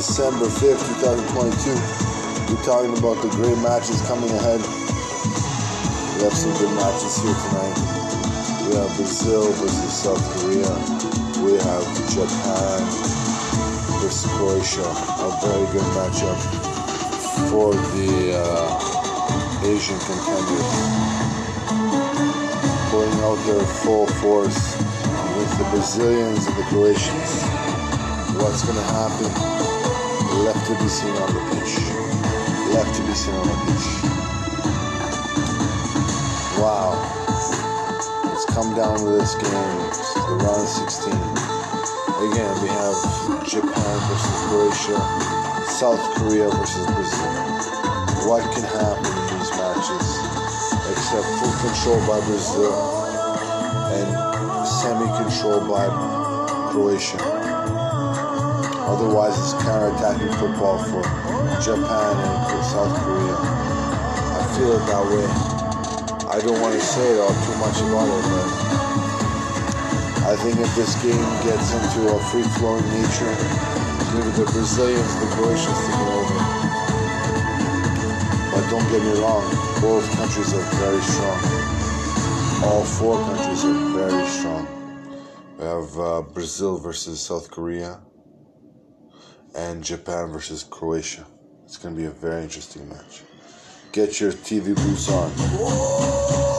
December 5th, 2022. We're talking about the great matches coming ahead. We have some good matches here tonight. We have Brazil versus South Korea. We have Japan versus Croatia. A very good matchup for the uh, Asian contenders. Pulling out their full force with the Brazilians and the Croatians. What's going to happen? Left to be seen on the pitch. Left to be seen on the pitch. Wow. It's come down to this game. It's the round 16. Again, we have Japan versus Croatia, South Korea versus Brazil. What can happen in these matches except full control by Brazil and semi-control by Croatia? Otherwise, it's counter-attacking football for Japan and for South Korea. I feel it that way. I don't want to say it all too much about it, but I think if this game gets into a free-flowing nature, maybe the Brazilians, the Croatians take it over. But don't get me wrong, both countries are very strong. All four countries are very strong. We have uh, Brazil versus South Korea and Japan versus Croatia. It's going to be a very interesting match. Get your TV boots on.